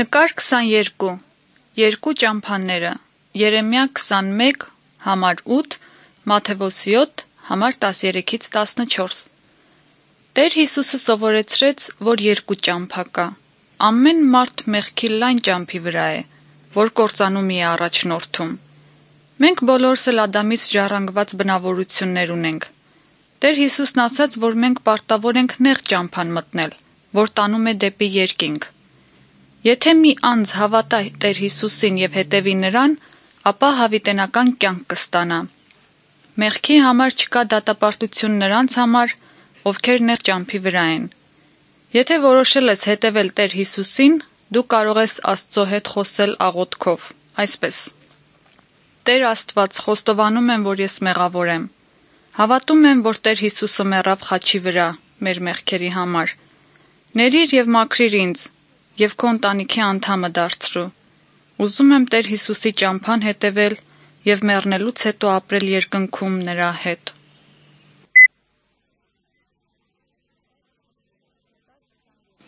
Նկար 22 Երկու ճամփաները Երեմիա 21 համար 8 Մաթեոս 7 համար 13-ից 14 Տեր Հիսուսը սովորեցրեց, որ երկու ճամփա կա։ Ամեն մարդ մեղքի լայն ճամփի վրա է, որ կործանումի է առաջնորդում։ Մենք բոլորս էլ Ադամից ժառանգված բնավորություններ ունենք։ Տեր Հիսուսն ասաց, որ մենք պարտավոր ենք նեղ ճամփան մտնել, որ տանում է դեպի երկինք։ Եթե մի անձ հավատա Տեր Հիսուսին եւ հետևի նրան, ապա հավիտենական կյանք կստանա։ Մեղքի համար չկա դատապարտություն նրանց համար, ովքեր նեղ ճամփի վրա են։ Եթե որոշել ես հետևել Տեր Հիսուսին, դու կարող ես Աստծո հետ խոսել աղոթքով, այսպես. Տեր Աստված, խոստովանում եմ, որ ես մեղավոր եմ։ Հավատում եմ, որ Տեր Հիսուսը մեռավ խաչի վրա մեր մեղքերի համար։ Ներիր եւ մաքրիր ինձ եւ քո ընտանիքի անդամը դարձրու։ Ուզում եմ Տեր Հիսուսի ճամփան հետևել եւ մեռնելուց հետո ապրել երկնքում նրա հետ։